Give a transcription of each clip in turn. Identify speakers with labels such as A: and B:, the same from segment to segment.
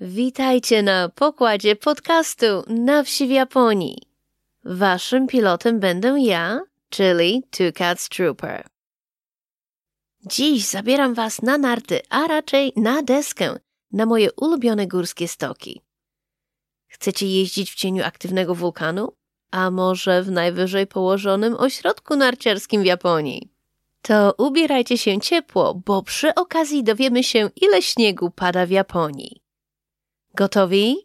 A: Witajcie na pokładzie podcastu Na wsi w Japonii. Waszym pilotem będę ja, czyli Two Cats Trooper. Dziś zabieram was na narty, a raczej na deskę, na moje ulubione górskie stoki. Chcecie jeździć w cieniu aktywnego wulkanu? A może w najwyżej położonym ośrodku narciarskim w Japonii? To ubierajcie się ciepło, bo przy okazji dowiemy się, ile śniegu pada w Japonii. Gotowi?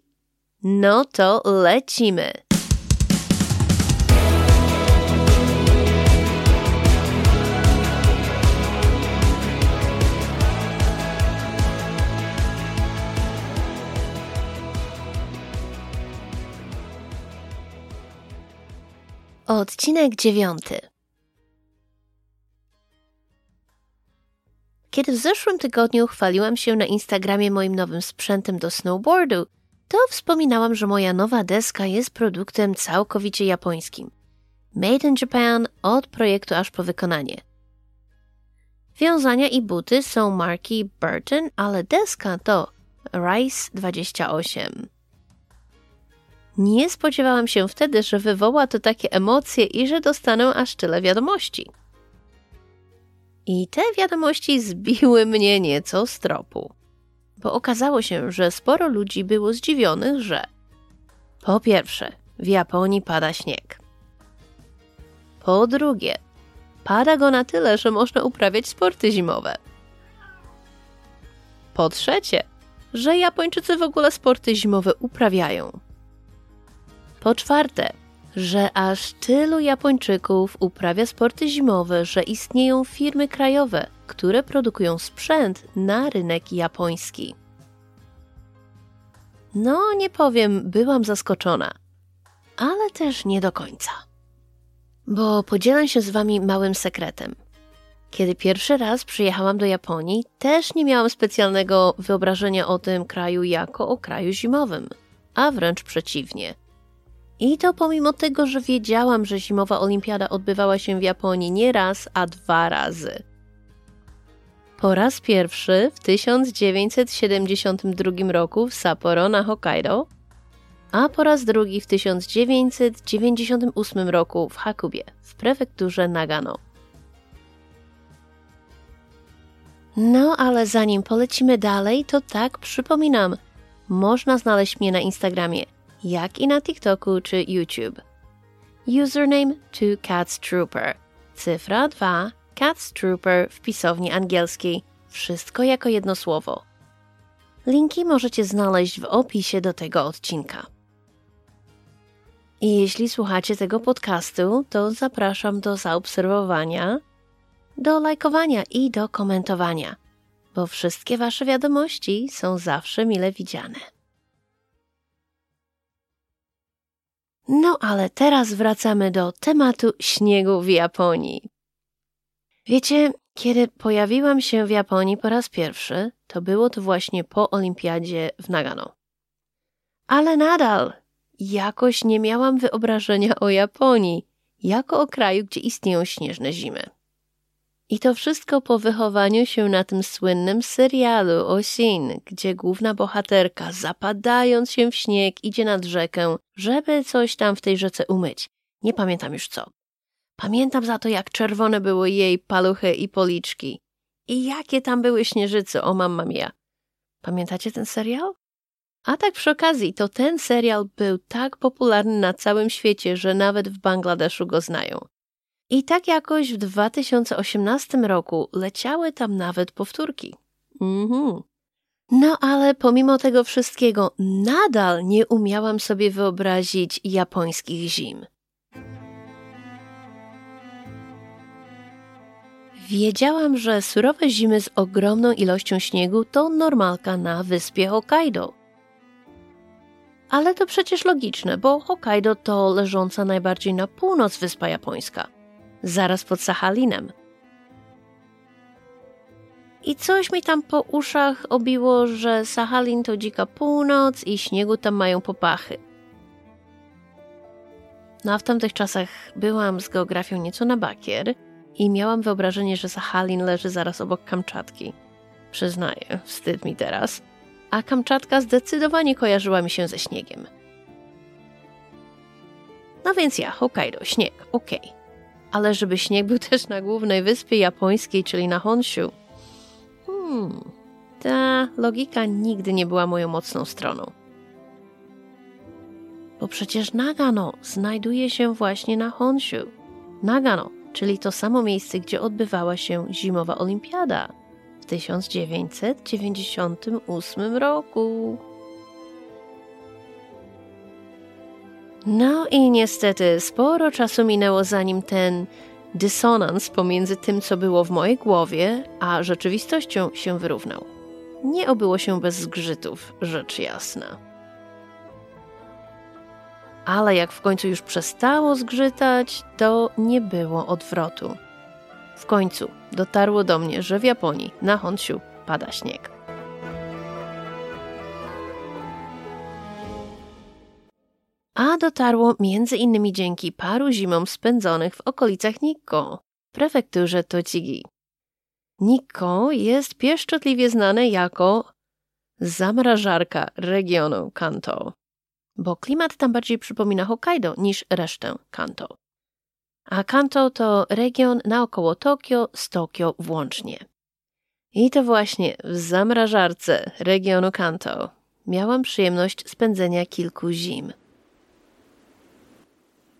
A: No to lecimy! Odcinek dziewiąty. Kiedy w zeszłym tygodniu chwaliłam się na Instagramie moim nowym sprzętem do snowboardu, to wspominałam, że moja nowa deska jest produktem całkowicie japońskim. Made in Japan od projektu aż po wykonanie. Wiązania i buty są marki Burton, ale deska to Rice 28. Nie spodziewałam się wtedy, że wywoła to takie emocje i że dostanę aż tyle wiadomości. I te wiadomości zbiły mnie nieco z tropu, bo okazało się, że sporo ludzi było zdziwionych, że po pierwsze, w Japonii pada śnieg. Po drugie, pada go na tyle, że można uprawiać sporty zimowe. Po trzecie, że Japończycy w ogóle sporty zimowe uprawiają. Po czwarte, że aż tylu Japończyków uprawia sporty zimowe, że istnieją firmy krajowe, które produkują sprzęt na rynek japoński. No, nie powiem, byłam zaskoczona, ale też nie do końca. Bo podzielę się z Wami małym sekretem. Kiedy pierwszy raz przyjechałam do Japonii, też nie miałam specjalnego wyobrażenia o tym kraju jako o kraju zimowym, a wręcz przeciwnie – i to pomimo tego, że wiedziałam, że zimowa olimpiada odbywała się w Japonii nie raz, a dwa razy. Po raz pierwszy w 1972 roku w Sapporo na Hokkaido, a po raz drugi w 1998 roku w Hakubie w prefekturze Nagano. No, ale zanim polecimy dalej, to tak przypominam, można znaleźć mnie na Instagramie jak i na TikToku czy YouTube. Username 2catstrooper, cyfra 2 catstrooper w pisowni angielskiej, wszystko jako jedno słowo. Linki możecie znaleźć w opisie do tego odcinka. I jeśli słuchacie tego podcastu, to zapraszam do zaobserwowania, do lajkowania i do komentowania, bo wszystkie Wasze wiadomości są zawsze mile widziane. No ale teraz wracamy do tematu śniegu w Japonii. Wiecie, kiedy pojawiłam się w Japonii po raz pierwszy, to było to właśnie po olimpiadzie w Nagano. Ale nadal jakoś nie miałam wyobrażenia o Japonii jako o kraju, gdzie istnieją śnieżne zimy. I to wszystko po wychowaniu się na tym słynnym serialu Osin, gdzie główna bohaterka, zapadając się w śnieg, idzie nad rzekę, żeby coś tam w tej rzece umyć. Nie pamiętam już co. Pamiętam za to, jak czerwone były jej paluchy i policzki. I jakie tam były śnieżycy, o mamma mia. Pamiętacie ten serial? A tak przy okazji, to ten serial był tak popularny na całym świecie, że nawet w Bangladeszu go znają. I tak jakoś w 2018 roku leciały tam nawet powtórki. Mhm. No ale pomimo tego wszystkiego, nadal nie umiałam sobie wyobrazić japońskich zim. Wiedziałam, że surowe zimy z ogromną ilością śniegu to normalka na wyspie Hokkaido. Ale to przecież logiczne, bo Hokkaido to leżąca najbardziej na północ wyspa japońska zaraz pod Sachalinem. I coś mi tam po uszach obiło, że Sachalin to dzika północ i śniegu tam mają popachy. No a w tamtych czasach byłam z geografią nieco na bakier i miałam wyobrażenie, że Sachalin leży zaraz obok Kamczatki. Przyznaję, wstyd mi teraz. a Kamczatka zdecydowanie kojarzyła mi się ze śniegiem. No więc ja, Hokkaido, śnieg, okej. Okay. Ale żeby śnieg był też na głównej wyspie japońskiej, czyli na Honshu. Hmm, ta logika nigdy nie była moją mocną stroną. Bo przecież Nagano znajduje się właśnie na Honshu. Nagano, czyli to samo miejsce, gdzie odbywała się zimowa olimpiada w 1998 roku. No i niestety sporo czasu minęło zanim ten dysonans pomiędzy tym, co było w mojej głowie, a rzeczywistością się wyrównał. Nie obyło się bez zgrzytów, rzecz jasna. Ale jak w końcu już przestało zgrzytać, to nie było odwrotu. W końcu dotarło do mnie, że w Japonii na Honshu pada śnieg. A dotarło innymi dzięki paru zimom spędzonych w okolicach Nikko, prefekturze Tochigi. Nikko jest pieszczotliwie znane jako zamrażarka regionu Kanto, bo klimat tam bardziej przypomina Hokkaido niż resztę Kanto. A Kanto to region naokoło Tokio z Tokio włącznie. I to właśnie w zamrażarce regionu Kanto miałam przyjemność spędzenia kilku zim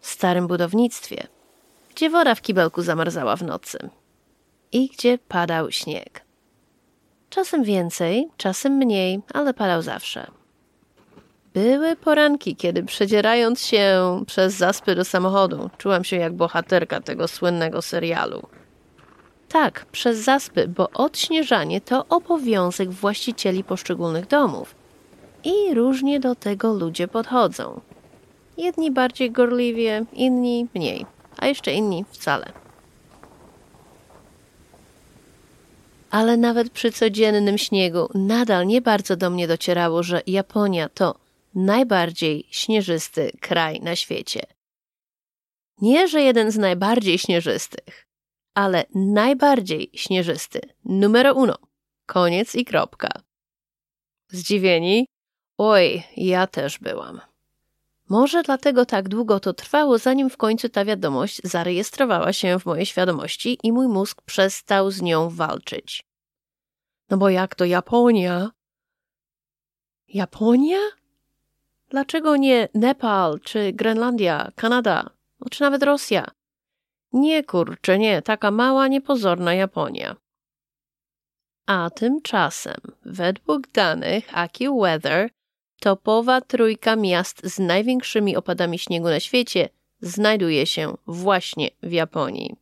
A: starym budownictwie, gdzie woda w kibelku zamarzała w nocy i gdzie padał śnieg. Czasem więcej, czasem mniej, ale padał zawsze. Były poranki, kiedy przedzierając się przez zaspy do samochodu, czułam się jak bohaterka tego słynnego serialu. Tak, przez zaspy, bo odśnieżanie to obowiązek właścicieli poszczególnych domów. I różnie do tego ludzie podchodzą. Jedni bardziej gorliwie, inni mniej, a jeszcze inni wcale. Ale nawet przy codziennym śniegu nadal nie bardzo do mnie docierało, że Japonia to najbardziej śnieżysty kraj na świecie. Nie, że jeden z najbardziej śnieżystych, ale najbardziej śnieżysty. Numero uno. Koniec i kropka. Zdziwieni? Oj, ja też byłam. Może dlatego tak długo to trwało, zanim w końcu ta wiadomość zarejestrowała się w mojej świadomości i mój mózg przestał z nią walczyć. No bo jak to Japonia? Japonia? Dlaczego nie Nepal, czy Grenlandia, Kanada, no, czy nawet Rosja? Nie kurczę, nie, taka mała, niepozorna Japonia. A tymczasem, według danych AccuWeather, topowa trójka miast z największymi opadami śniegu na świecie znajduje się właśnie w Japonii.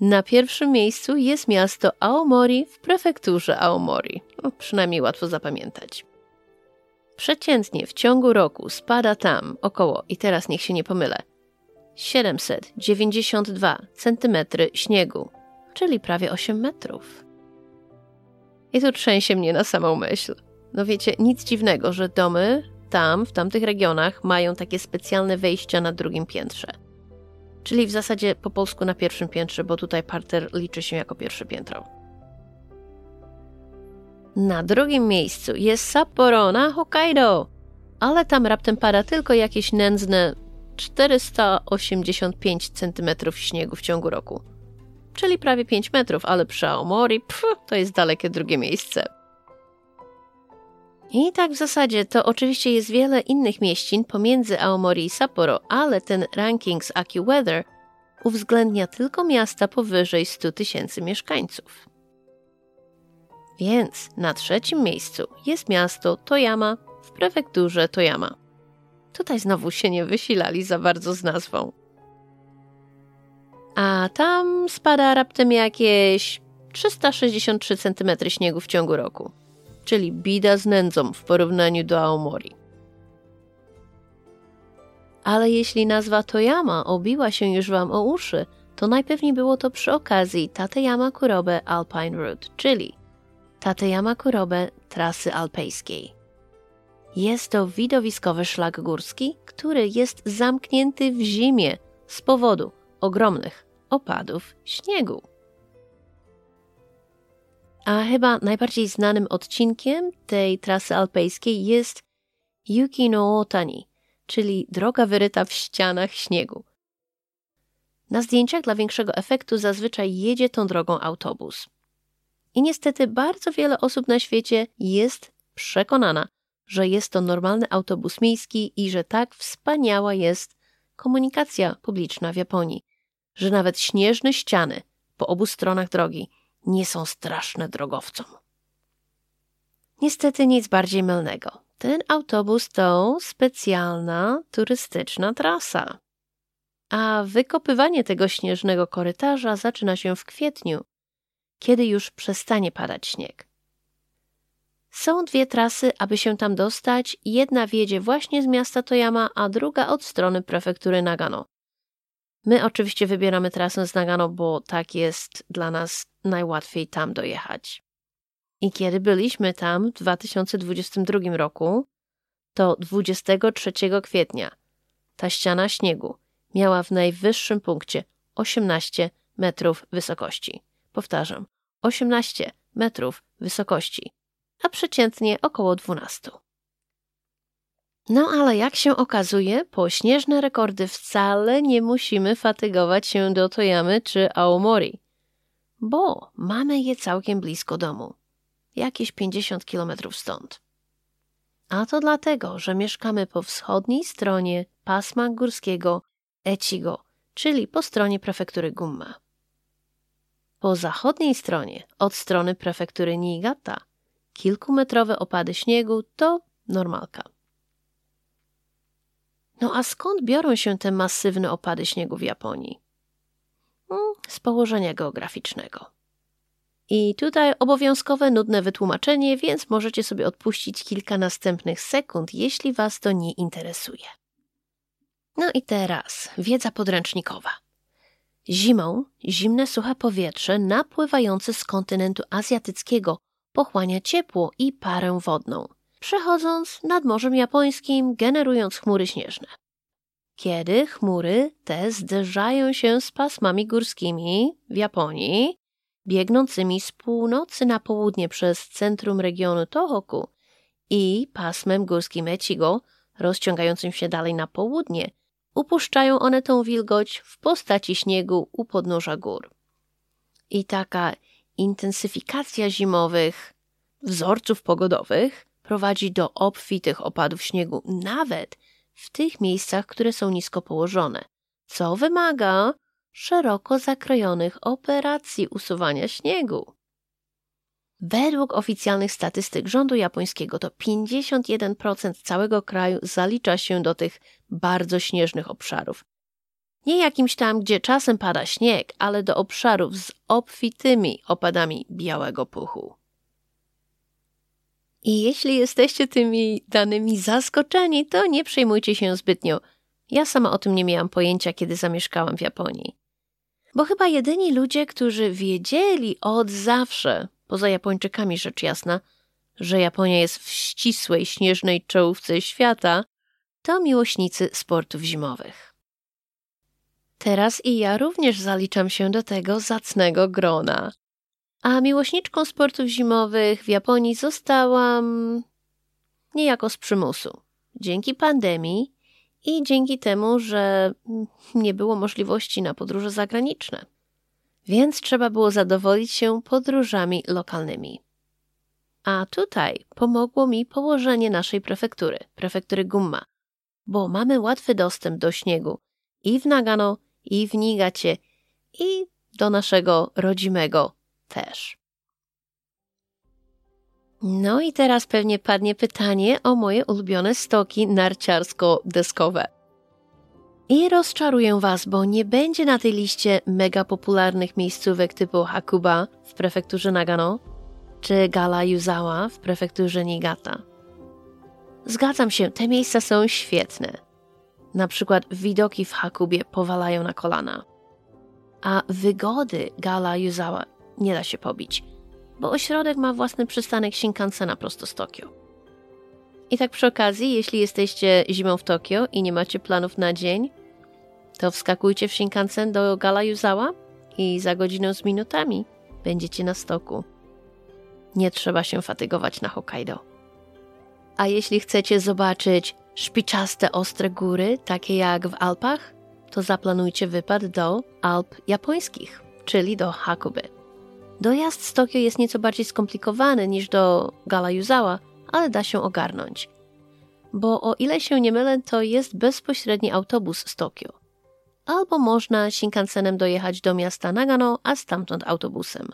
A: Na pierwszym miejscu jest miasto Aomori w prefekturze Aomori. No, przynajmniej łatwo zapamiętać. Przeciętnie w ciągu roku spada tam około, i teraz niech się nie pomylę, 792 cm śniegu, czyli prawie 8 metrów. I tu trzęsie mnie na samą myśl. No wiecie, nic dziwnego, że domy tam, w tamtych regionach, mają takie specjalne wejścia na drugim piętrze. Czyli w zasadzie po polsku na pierwszym piętrze, bo tutaj parter liczy się jako pierwsze piętro. Na drugim miejscu jest Sapporo na Hokkaido, ale tam raptem pada tylko jakieś nędzne 485 cm śniegu w ciągu roku. Czyli prawie 5 metrów, ale przy Aomori pff, to jest dalekie drugie miejsce. I tak w zasadzie to oczywiście jest wiele innych mieścin pomiędzy Aomori i Sapporo, ale ten ranking z AccuWeather uwzględnia tylko miasta powyżej 100 tysięcy mieszkańców. Więc na trzecim miejscu jest miasto Toyama w prefekturze Toyama. Tutaj znowu się nie wysilali za bardzo z nazwą. A tam spada raptem jakieś 363 cm śniegu w ciągu roku czyli bida z nędzą w porównaniu do Aomori. Ale jeśli nazwa Toyama obiła się już Wam o uszy, to najpewniej było to przy okazji Tateyama Kurobe Alpine Route, czyli Tateyama Kurobe trasy alpejskiej. Jest to widowiskowy szlak górski, który jest zamknięty w zimie z powodu ogromnych opadów śniegu. A chyba najbardziej znanym odcinkiem tej trasy alpejskiej jest Yuki no Otani, czyli droga wyryta w ścianach śniegu. Na zdjęciach dla większego efektu zazwyczaj jedzie tą drogą autobus. I niestety bardzo wiele osób na świecie jest przekonana, że jest to normalny autobus miejski i że tak wspaniała jest komunikacja publiczna w Japonii, że nawet śnieżne ściany po obu stronach drogi nie są straszne drogowcom. Niestety nic bardziej mylnego. Ten autobus to specjalna turystyczna trasa. A wykopywanie tego śnieżnego korytarza zaczyna się w kwietniu, kiedy już przestanie padać śnieg. Są dwie trasy, aby się tam dostać. Jedna wiedzie właśnie z miasta Toyama, a druga od strony prefektury Nagano. My oczywiście wybieramy trasę z Nagano, bo tak jest dla nas najłatwiej tam dojechać. I kiedy byliśmy tam w 2022 roku, to 23 kwietnia ta ściana śniegu miała w najwyższym punkcie 18 metrów wysokości. Powtarzam, 18 metrów wysokości, a przeciętnie około 12. No ale jak się okazuje, po śnieżne rekordy wcale nie musimy fatygować się do Toyamy czy Aomori, bo mamy je całkiem blisko domu, jakieś 50 kilometrów stąd. A to dlatego, że mieszkamy po wschodniej stronie pasma górskiego Echigo, czyli po stronie prefektury Gumma. Po zachodniej stronie, od strony prefektury Niigata, kilkumetrowe opady śniegu to normalka. No a skąd biorą się te masywne opady śniegu w Japonii? Hmm, z położenia geograficznego. I tutaj obowiązkowe, nudne wytłumaczenie, więc możecie sobie odpuścić kilka następnych sekund, jeśli Was to nie interesuje. No i teraz wiedza podręcznikowa. Zimą zimne, suche powietrze napływające z kontynentu azjatyckiego pochłania ciepło i parę wodną, przechodząc nad Morzem Japońskim, generując chmury śnieżne. Kiedy chmury te zderzają się z pasmami górskimi w Japonii, biegnącymi z północy na południe przez centrum regionu Tohoku i pasmem górskim Echigo, rozciągającym się dalej na południe, upuszczają one tą wilgoć w postaci śniegu u podnóża gór. I taka intensyfikacja zimowych wzorców pogodowych prowadzi do obfitych opadów śniegu nawet w tych miejscach, które są nisko położone, co wymaga szeroko zakrojonych operacji usuwania śniegu. Według oficjalnych statystyk rządu japońskiego to 51% całego kraju zalicza się do tych bardzo śnieżnych obszarów. Nie jakimś tam, gdzie czasem pada śnieg, ale do obszarów z obfitymi opadami białego puchu. I jeśli jesteście tymi danymi zaskoczeni, to nie przejmujcie się zbytnio. Ja sama o tym nie miałam pojęcia, kiedy zamieszkałam w Japonii. Bo chyba jedyni ludzie, którzy wiedzieli od zawsze, poza Japończykami rzecz jasna, że Japonia jest w ścisłej, śnieżnej czołówce świata, to miłośnicy sportów zimowych. Teraz i ja również zaliczam się do tego zacnego grona. A miłośniczką sportów zimowych w Japonii zostałam niejako z przymusu. Dzięki pandemii i dzięki temu, że nie było możliwości na podróże zagraniczne. Więc trzeba było zadowolić się podróżami lokalnymi. A tutaj pomogło mi położenie naszej prefektury, prefektury Gumma, bo mamy łatwy dostęp do śniegu i w Nagano, i w Nigacie, i do naszego rodzimego też. No i teraz pewnie padnie pytanie o moje ulubione stoki narciarsko-deskowe. I rozczaruję Was, bo nie będzie na tej liście mega popularnych miejscówek typu Hakuba w prefekturze Nagano czy Gala Yuzawa w prefekturze Niigata. Zgadzam się, te miejsca są świetne. Na przykład widoki w Hakubie powalają na kolana. A wygody Gala Yuzawa nie da się pobić, bo ośrodek ma własny przystanek Shinkansena prosto z Tokio. I tak przy okazji, jeśli jesteście zimą w Tokio i nie macie planów na dzień, to wskakujcie w Shinkansen do Gala Yuzawa i za godzinę z minutami będziecie na stoku. nie trzeba się fatygować na Hokkaido. A jeśli chcecie zobaczyć szpiczaste ostre góry, takie jak w Alpach, to zaplanujcie wypad do Alp japońskich, czyli do Hakuby. Dojazd z Tokio jest nieco bardziej skomplikowany niż do Galayuzawa, ale da się ogarnąć. Bo o ile się nie mylę, to jest bezpośredni autobus z Tokio. Albo można Shinkansenem dojechać do miasta Nagano, a stamtąd autobusem.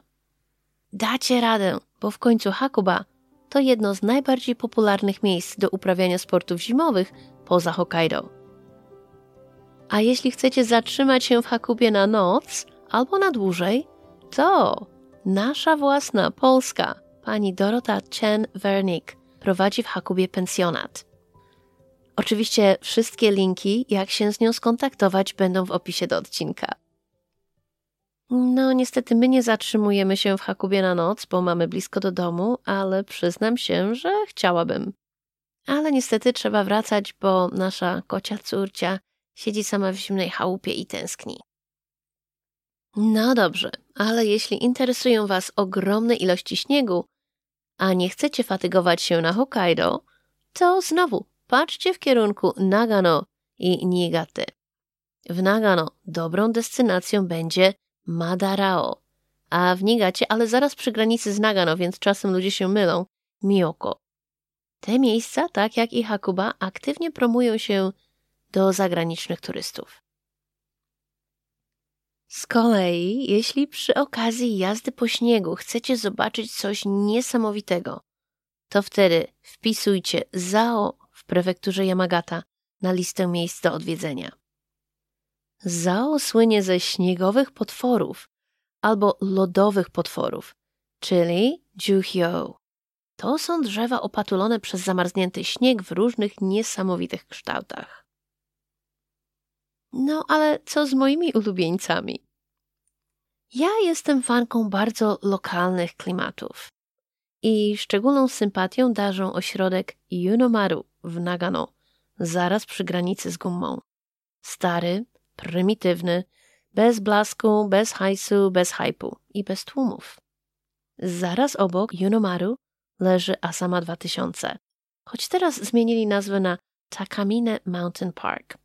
A: Dacie radę, bo w końcu Hakuba to jedno z najbardziej popularnych miejsc do uprawiania sportów zimowych poza Hokkaido. A jeśli chcecie zatrzymać się w Hakubie na noc albo na dłużej, to nasza własna Polska, pani Dorota Chen Wernick, prowadzi w Hakubie pensjonat. Oczywiście wszystkie linki, jak się z nią skontaktować, będą w opisie do odcinka. No, niestety my nie zatrzymujemy się w Hakubie na noc, bo mamy blisko do domu, ale przyznam się, że chciałabym. Ale niestety trzeba wracać, bo nasza kocia córcia siedzi sama w zimnej chałupie i tęskni. No dobrze, ale jeśli interesują Was ogromne ilości śniegu, a nie chcecie fatygować się na Hokkaido, to znowu patrzcie w kierunku Nagano i Niigate. W Nagano dobrą destynacją będzie Madarao, a w Nigacie, ale zaraz przy granicy z Nagano, więc czasem ludzie się mylą, Miyoko. Te miejsca, tak jak i Hakuba, aktywnie promują się do zagranicznych turystów. Z kolei, jeśli przy okazji jazdy po śniegu chcecie zobaczyć coś niesamowitego, to wtedy wpisujcie Zao w prefekturze Yamagata na listę miejsc do odwiedzenia. Zao słynie ze śniegowych potworów albo lodowych potworów, czyli Juhyo. To są drzewa opatulone przez zamarznięty śnieg w różnych niesamowitych kształtach. No ale co z moimi ulubieńcami? Ja jestem fanką bardzo lokalnych klimatów i szczególną sympatią darzą ośrodek Yunomaru w Nagano, zaraz przy granicy z Gummą. Stary, prymitywny, bez blasku, bez hajsu, bez hypu i bez tłumów. Zaraz obok Yunomaru leży Asama 2000, choć teraz zmienili nazwę na Takamine Mountain Park.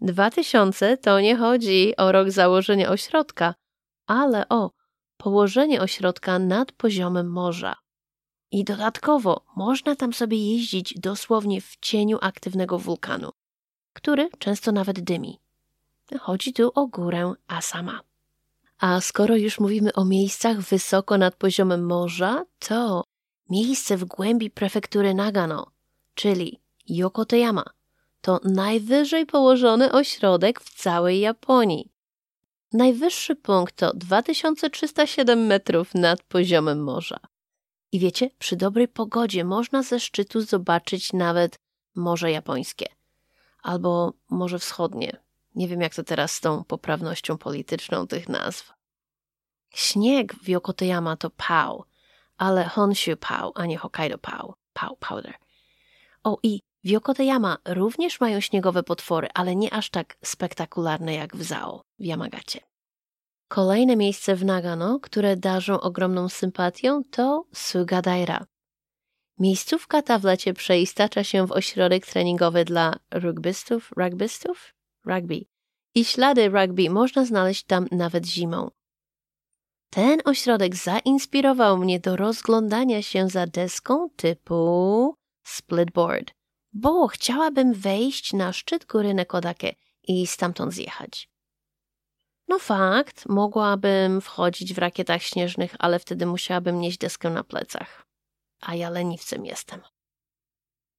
A: 2000 to nie chodzi o rok założenia ośrodka, ale o położenie ośrodka nad poziomem morza. I dodatkowo można tam sobie jeździć dosłownie w cieniu aktywnego wulkanu, który często nawet dymi. Chodzi tu o górę Asama. A skoro już mówimy o miejscach wysoko nad poziomem morza, to miejsce w głębi prefektury Nagano, czyli Yokotoyama, to najwyżej położony ośrodek w całej Japonii. Najwyższy punkt to 2307 metrów nad poziomem morza. I wiecie, przy dobrej pogodzie można ze szczytu zobaczyć nawet Morze Japońskie albo Morze Wschodnie, nie wiem, jak to teraz z tą poprawnością polityczną tych nazw. Śnieg w Yokotoyama to pał, ale Honshu pał, a nie Hokkaido pał. Pał, powder. O, i w Yokotoyama również mają śniegowe potwory, ale nie aż tak spektakularne jak w Zao, w Yamagacie. Kolejne miejsce w Nagano, które darzą ogromną sympatią, to Sugadaira. Miejscówka ta w lecie przeistacza się w ośrodek treningowy dla rugbystów, rugbystów? Rugby i ślady rugby można znaleźć tam nawet zimą. Ten ośrodek zainspirował mnie do rozglądania się za deską typu splitboard, bo chciałabym wejść na szczyt góry Nekodake i stamtąd zjechać. No fakt, mogłabym wchodzić w rakietach śnieżnych, ale wtedy musiałabym nieść deskę na plecach. A ja leniwcem jestem.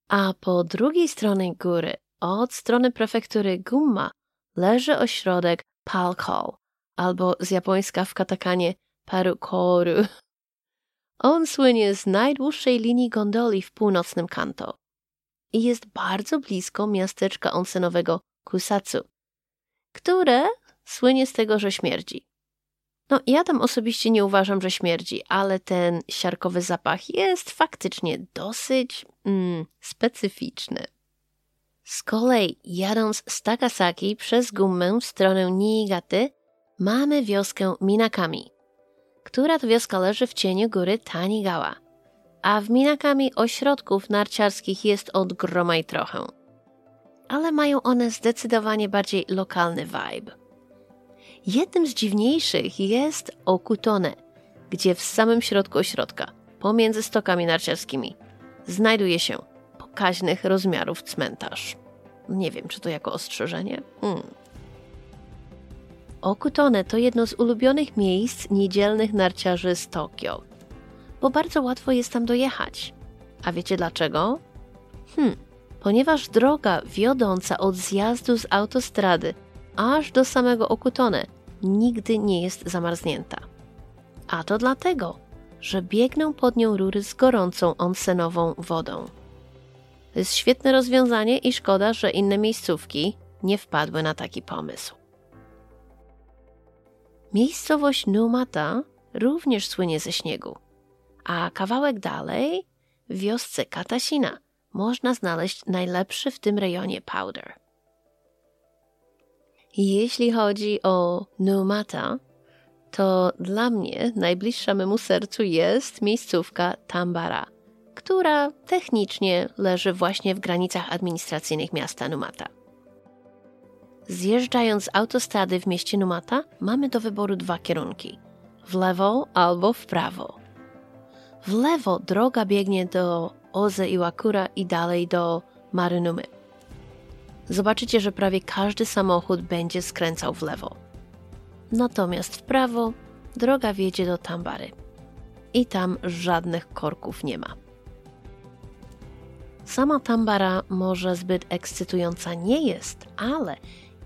A: A po drugiej stronie góry, od strony prefektury Gumma, leży ośrodek Palkol, albo z japońska w katakanie Parukoru. On słynie z najdłuższej linii gondoli w północnym Kanto i jest bardzo blisko miasteczka onsenowego Kusatsu, które słynie z tego, że śmierdzi. No, ja tam osobiście nie uważam, że śmierdzi, ale ten siarkowy zapach jest faktycznie dosyć mm, specyficzny. Z kolei jadąc z Takasaki przez Gummę w stronę Niigaty mamy wioskę Minakami, która to wioska leży w cieniu góry Tanigawa, a w Minakami ośrodków narciarskich jest od groma i trochę. Ale mają one zdecydowanie bardziej lokalny vibe. Jednym z dziwniejszych jest Okutone, gdzie w samym środku ośrodka, pomiędzy stokami narciarskimi, znajduje się pokaźnych rozmiarów cmentarz. Nie wiem, czy to jako ostrzeżenie? Hmm. Okutone to jedno z ulubionych miejsc niedzielnych narciarzy z Tokio, bo bardzo łatwo jest tam dojechać. A wiecie dlaczego? Hmm, ponieważ droga wiodąca od zjazdu z autostrady aż do samego Okutone nigdy nie jest zamarznięta. A to dlatego, że biegną pod nią rury z gorącą onsenową wodą. To jest świetne rozwiązanie i szkoda, że inne miejscówki nie wpadły na taki pomysł. Miejscowość Numata również słynie ze śniegu, a kawałek dalej, w wiosce Katasina, można znaleźć najlepszy w tym rejonie powder. Jeśli chodzi o Numata, to dla mnie najbliższa memu sercu jest miejscówka Tambara, która technicznie leży właśnie w granicach administracyjnych miasta Numata. Zjeżdżając z autostrady w mieście Numata, mamy do wyboru dwa kierunki: w lewo albo w prawo. W lewo droga biegnie do Oze Iwakura i dalej do Marynumy. Zobaczycie, że prawie każdy samochód będzie skręcał w lewo. Natomiast w prawo droga wiedzie do Tambary. I tam żadnych korków nie ma. Sama Tambara może zbyt ekscytująca nie jest, ale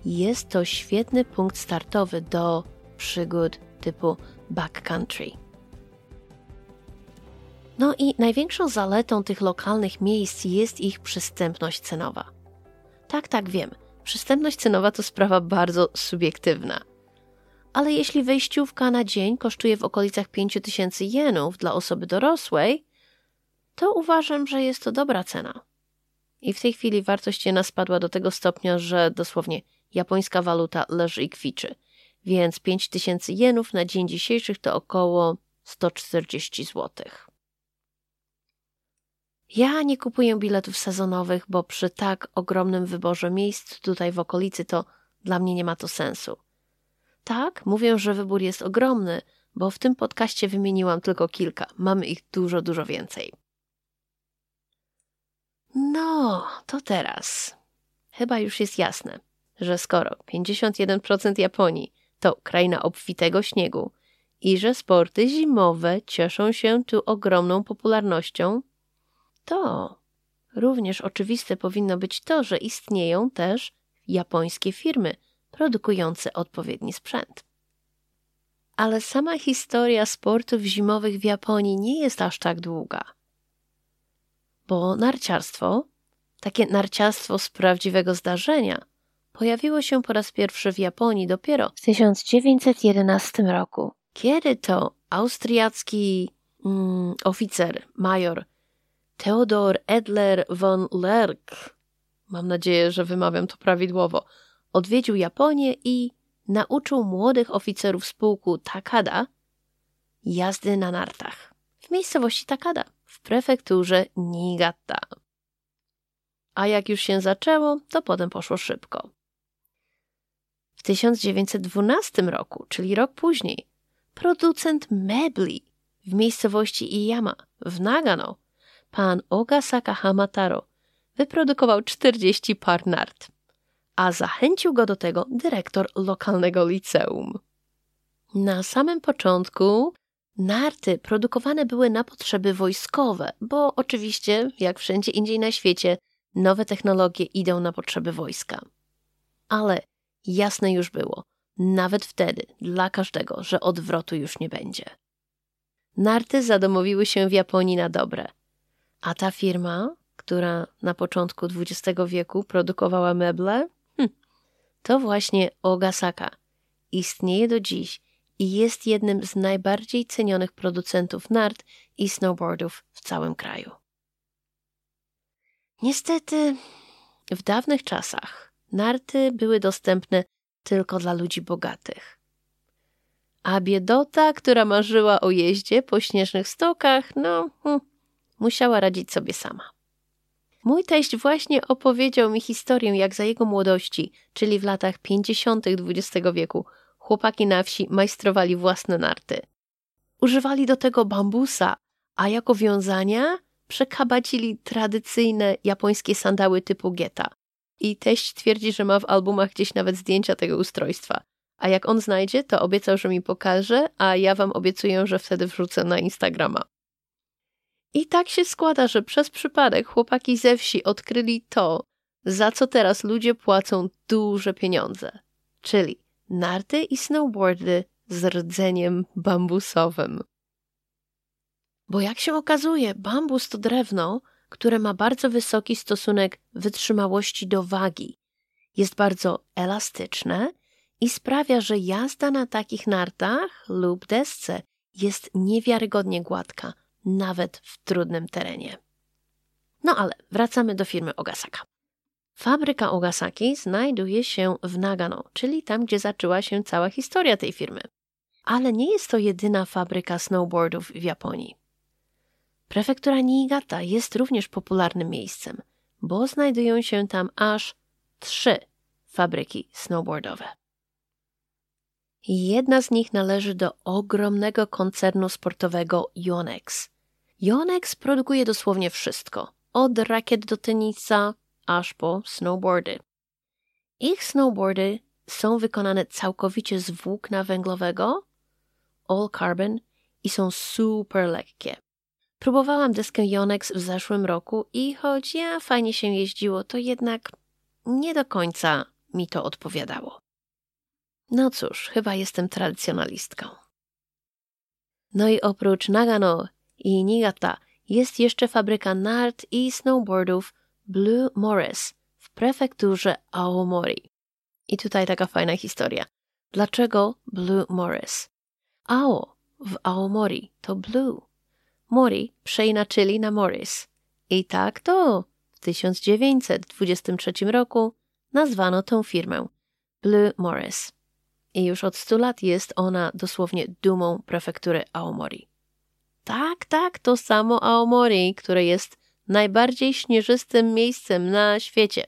A: jest to świetny punkt startowy do przygód typu backcountry. No i największą zaletą tych lokalnych miejsc jest ich przystępność cenowa. Tak, tak wiem, przystępność cenowa to sprawa bardzo subiektywna. Ale jeśli wejściówka na dzień kosztuje w okolicach 5000 jenów dla osoby dorosłej, to uważam, że jest to dobra cena. I w tej chwili wartość jena spadła do tego stopnia, że dosłownie japońska waluta leży i kwiczy, więc 5000 jenów na dzień dzisiejszy to około 140 zł. Ja nie kupuję biletów sezonowych, bo przy tak ogromnym wyborze miejsc tutaj w okolicy to dla mnie nie ma to sensu. Tak, mówię, że wybór jest ogromny, bo w tym podcaście wymieniłam tylko kilka. Mamy ich dużo, dużo więcej. No, to teraz. Chyba już jest jasne, że skoro 51% Japonii to kraina obfitego śniegu i że sporty zimowe cieszą się tu ogromną popularnością, to również oczywiste powinno być to, że istnieją też japońskie firmy produkujące odpowiedni sprzęt. Ale sama historia sportów zimowych w Japonii nie jest aż tak długa. Bo narciarstwo, takie narciarstwo z prawdziwego zdarzenia, pojawiło się po raz pierwszy w Japonii dopiero w 1911 roku, kiedy to austriacki mm, oficer, major Theodor Edler von Lerck, mam nadzieję, że wymawiam to prawidłowo, odwiedził Japonię i nauczył młodych oficerów z pułku Takada jazdy na nartach w miejscowości Takada w prefekturze Niigata. A jak już się zaczęło, to potem poszło szybko. W 1912 roku, czyli rok później, producent mebli w miejscowości Iyama w Nagano pan Ogasaka Hamataro wyprodukował 40 par nart, a zachęcił go do tego dyrektor lokalnego liceum. Na samym początku narty produkowane były na potrzeby wojskowe, bo oczywiście, jak wszędzie indziej na świecie, nowe technologie idą na potrzeby wojska. Ale jasne już było, nawet wtedy, dla każdego, że odwrotu już nie będzie. Narty zadomowiły się w Japonii na dobre – a ta firma, która na początku XX wieku produkowała meble, hm, to właśnie Ogasaka. Istnieje do dziś i jest jednym z najbardziej cenionych producentów nart i snowboardów w całym kraju. Niestety, w dawnych czasach narty były dostępne tylko dla ludzi bogatych. A biedota, która marzyła o jeździe po śnieżnych stokach, no, hm, musiała radzić sobie sama. Mój teść właśnie opowiedział mi historię, jak za jego młodości, czyli w latach 50. XX wieku, chłopaki na wsi majstrowali własne narty. Używali do tego bambusa, a jako wiązania przekabacili tradycyjne japońskie sandały typu geta. I teść twierdzi, że ma w albumach gdzieś nawet zdjęcia tego ustrojstwa. A jak on znajdzie, to obiecał, że mi pokaże, a ja wam obiecuję, że wtedy wrzucę na Instagrama. I tak się składa, że przez przypadek chłopaki ze wsi odkryli to, za co teraz ludzie płacą duże pieniądze, czyli narty i snowboardy z rdzeniem bambusowym. Bo jak się okazuje, bambus to drewno, które ma bardzo wysoki stosunek wytrzymałości do wagi. Jest bardzo elastyczne i sprawia, że jazda na takich nartach lub desce jest niewiarygodnie gładka, nawet w trudnym terenie. No ale wracamy do firmy Ogasaka. Fabryka Ogasaki znajduje się w Nagano, czyli tam, gdzie zaczęła się cała historia tej firmy. Ale nie jest to jedyna fabryka snowboardów w Japonii. Prefektura Niigata jest również popularnym miejscem, bo znajdują się tam aż trzy fabryki snowboardowe. Jedna z nich należy do ogromnego koncernu sportowego Yonex. Yonex produkuje dosłownie wszystko, od rakiet do tenisa aż po snowboardy. Ich snowboardy są wykonane całkowicie z włókna węglowego, all carbon i są super lekkie. Próbowałam deskę Yonex w zeszłym roku i choć ja fajnie się jeździło, to jednak nie do końca mi to odpowiadało. No cóż, chyba jestem tradycjonalistką. No i oprócz Nagano i Niigata jest jeszcze fabryka nart i snowboardów Blue Morris w prefekturze Aomori. I tutaj taka fajna historia. Dlaczego Blue Morris? Ao w Aomori to Blue, Mori przeinaczyli na Morris. I tak to w 1923 roku nazwano tę firmę Blue Morris. I już od 100 lat jest ona dosłownie dumą prefektury Aomori. Tak, tak, to samo Aomori, które jest najbardziej śnieżystym miejscem na świecie.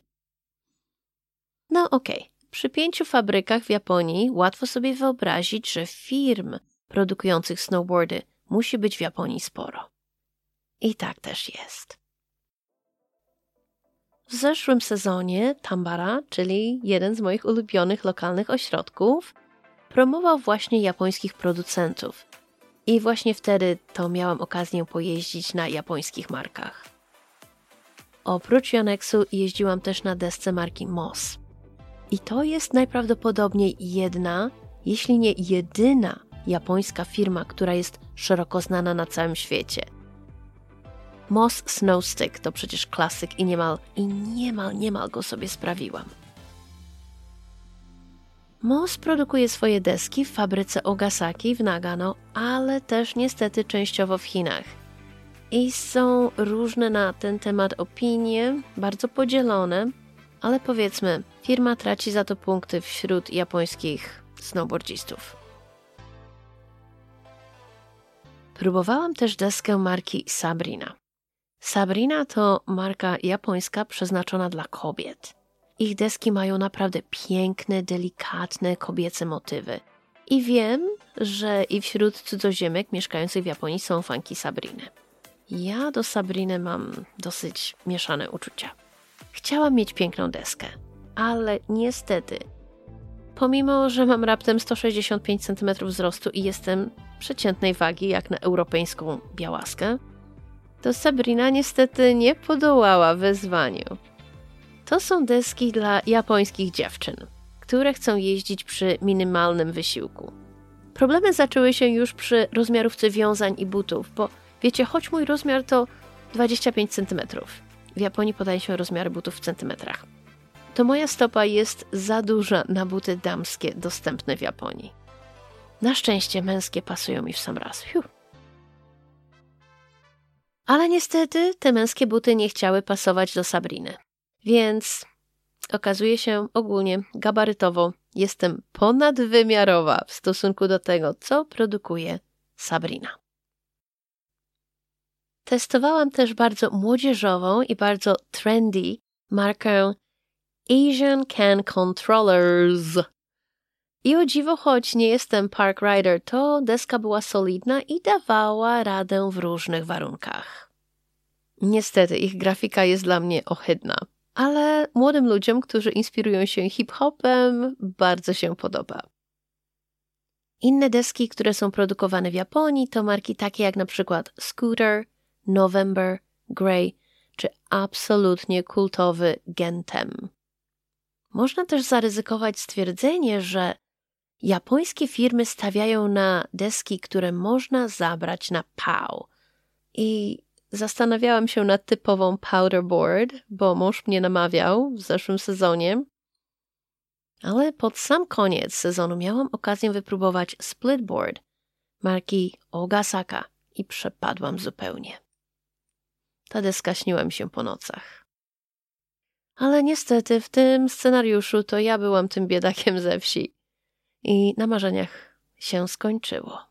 A: No okej, okay. przy pięciu fabrykach w Japonii łatwo sobie wyobrazić, że firm produkujących snowboardy musi być w Japonii sporo. I tak też jest. W zeszłym sezonie Tambara, czyli jeden z moich ulubionych lokalnych ośrodków, promował właśnie japońskich producentów. I właśnie wtedy to miałam okazję pojeździć na japońskich markach. Oprócz Yonexu jeździłam też na desce marki Moss. I to jest najprawdopodobniej jedna, jeśli nie jedyna japońska firma, która jest szeroko znana na całym świecie. Moss Snowstick to przecież klasyk i niemal, i niemal, niemal go sobie sprawiłam. Moss produkuje swoje deski w fabryce Ogasaki w Nagano, ale też niestety częściowo w Chinach. I są różne na ten temat opinie, bardzo podzielone, ale powiedzmy, firma traci za to punkty wśród japońskich snowboardzistów. Próbowałam też deskę marki Sabrina. Sabrina to marka japońska przeznaczona dla kobiet. Ich deski mają naprawdę piękne, delikatne kobiece motywy. I wiem, że i wśród cudzoziemek mieszkających w Japonii są fanki Sabriny. Ja do Sabriny mam dosyć mieszane uczucia. Chciałam mieć piękną deskę, ale niestety, pomimo że mam raptem 165 cm wzrostu i jestem przeciętnej wagi jak na europejską białaskę, to Sabrina niestety nie podołała wyzwaniu. To są deski dla japońskich dziewczyn, które chcą jeździć przy minimalnym wysiłku. Problemy zaczęły się już przy rozmiarówce wiązań i butów, bo wiecie, choć mój rozmiar to 25 cm, w Japonii podaje się rozmiary butów w centymetrach, to moja stopa jest za duża na buty damskie dostępne w Japonii. Na szczęście męskie pasują mi w sam raz. Ale niestety te męskie buty nie chciały pasować do Sabriny. Więc okazuje się ogólnie gabarytowo jestem ponadwymiarowa w stosunku do tego, co produkuje Sabrina. Testowałam też bardzo młodzieżową i bardzo trendy markę Asian Can Controllers. I o dziwo, choć nie jestem park rider, to deska była solidna i dawała radę w różnych warunkach. Niestety, ich grafika jest dla mnie ohydna, ale młodym ludziom, którzy inspirują się hip-hopem, bardzo się podoba. Inne deski, które są produkowane w Japonii, to marki takie jak na przykład Scooter, November, Grey czy absolutnie kultowy Gentem. Można też zaryzykować stwierdzenie, że japońskie firmy stawiają na deski, które można zabrać na PAU. I zastanawiałam się nad typową powderboard, bo mąż mnie namawiał w zeszłym sezonie. Ale pod sam koniec sezonu miałam okazję wypróbować splitboard marki Ogasaka i przepadłam zupełnie. Ta deska śniła mi się po nocach. Ale niestety w tym scenariuszu to ja byłam tym biedakiem ze wsi. I na marzeniach się skończyło.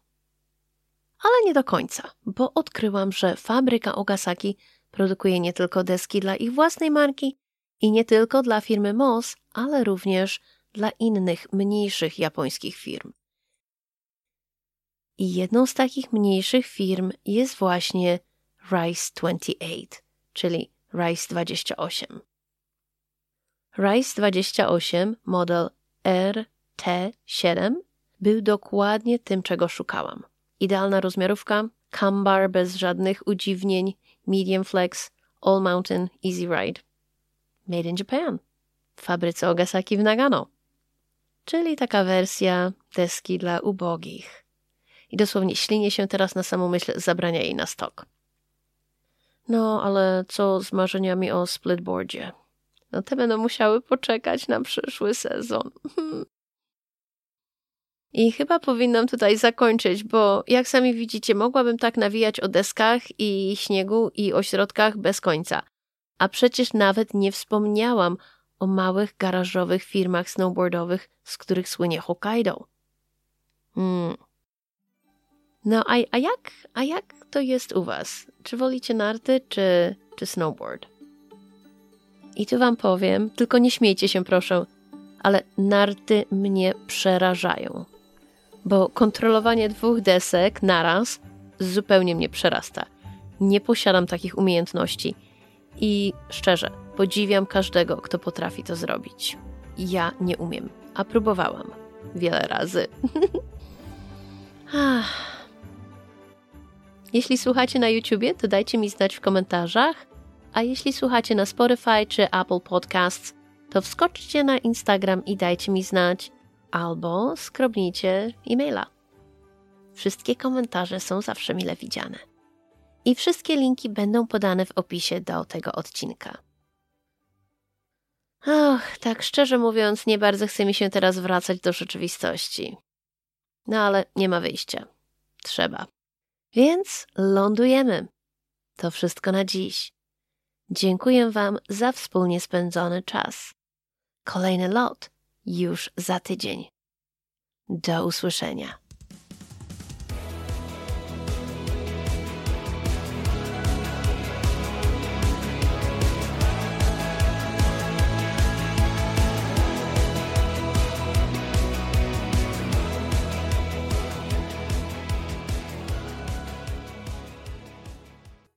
A: Ale nie do końca, bo odkryłam, że fabryka Ogasaki produkuje nie tylko deski dla ich własnej marki i nie tylko dla firmy MOS, ale również dla innych, mniejszych japońskich firm. I jedną z takich mniejszych firm jest właśnie Rice 28, czyli Rice 28. Rice 28 model RT7 był dokładnie tym, czego szukałam. Idealna rozmiarówka, cambar bez żadnych udziwnień, medium flex, all mountain, easy ride. Made in Japan. W fabryce Ogasaki w Nagano. Czyli taka wersja deski dla ubogich. I dosłownie ślinie się teraz na samą myśl zabrania jej na stok. No, ale co z marzeniami o splitboardzie? No te będą musiały poczekać na przyszły sezon. I chyba powinnam tutaj zakończyć, bo jak sami widzicie, mogłabym tak nawijać o deskach i śniegu i o środkach bez końca. A przecież nawet nie wspomniałam o małych garażowych firmach snowboardowych, z których słynie Hokkaido. Hmm. No a, a, jak, a jak to jest u was? Czy wolicie narty, czy, czy snowboard? I tu wam powiem, tylko nie śmiejcie się proszę, ale narty mnie przerażają. Bo kontrolowanie dwóch desek naraz zupełnie mnie przerasta. Nie posiadam takich umiejętności i szczerze, podziwiam każdego, kto potrafi to zrobić. Ja nie umiem, a próbowałam wiele razy. Jeśli słuchacie na YouTubie, to dajcie mi znać w komentarzach, a jeśli słuchacie na Spotify czy Apple Podcasts, to wskoczcie na Instagram i dajcie mi znać, albo skrobnijcie e-maila. Wszystkie komentarze są zawsze mile widziane. I wszystkie linki będą podane w opisie do tego odcinka. Och, tak szczerze mówiąc, nie bardzo chce mi się teraz wracać do rzeczywistości. No ale nie ma wyjścia. Trzeba. Więc lądujemy. To wszystko na dziś. Dziękuję Wam za wspólnie spędzony czas. Kolejny lot już za tydzień. Do usłyszenia.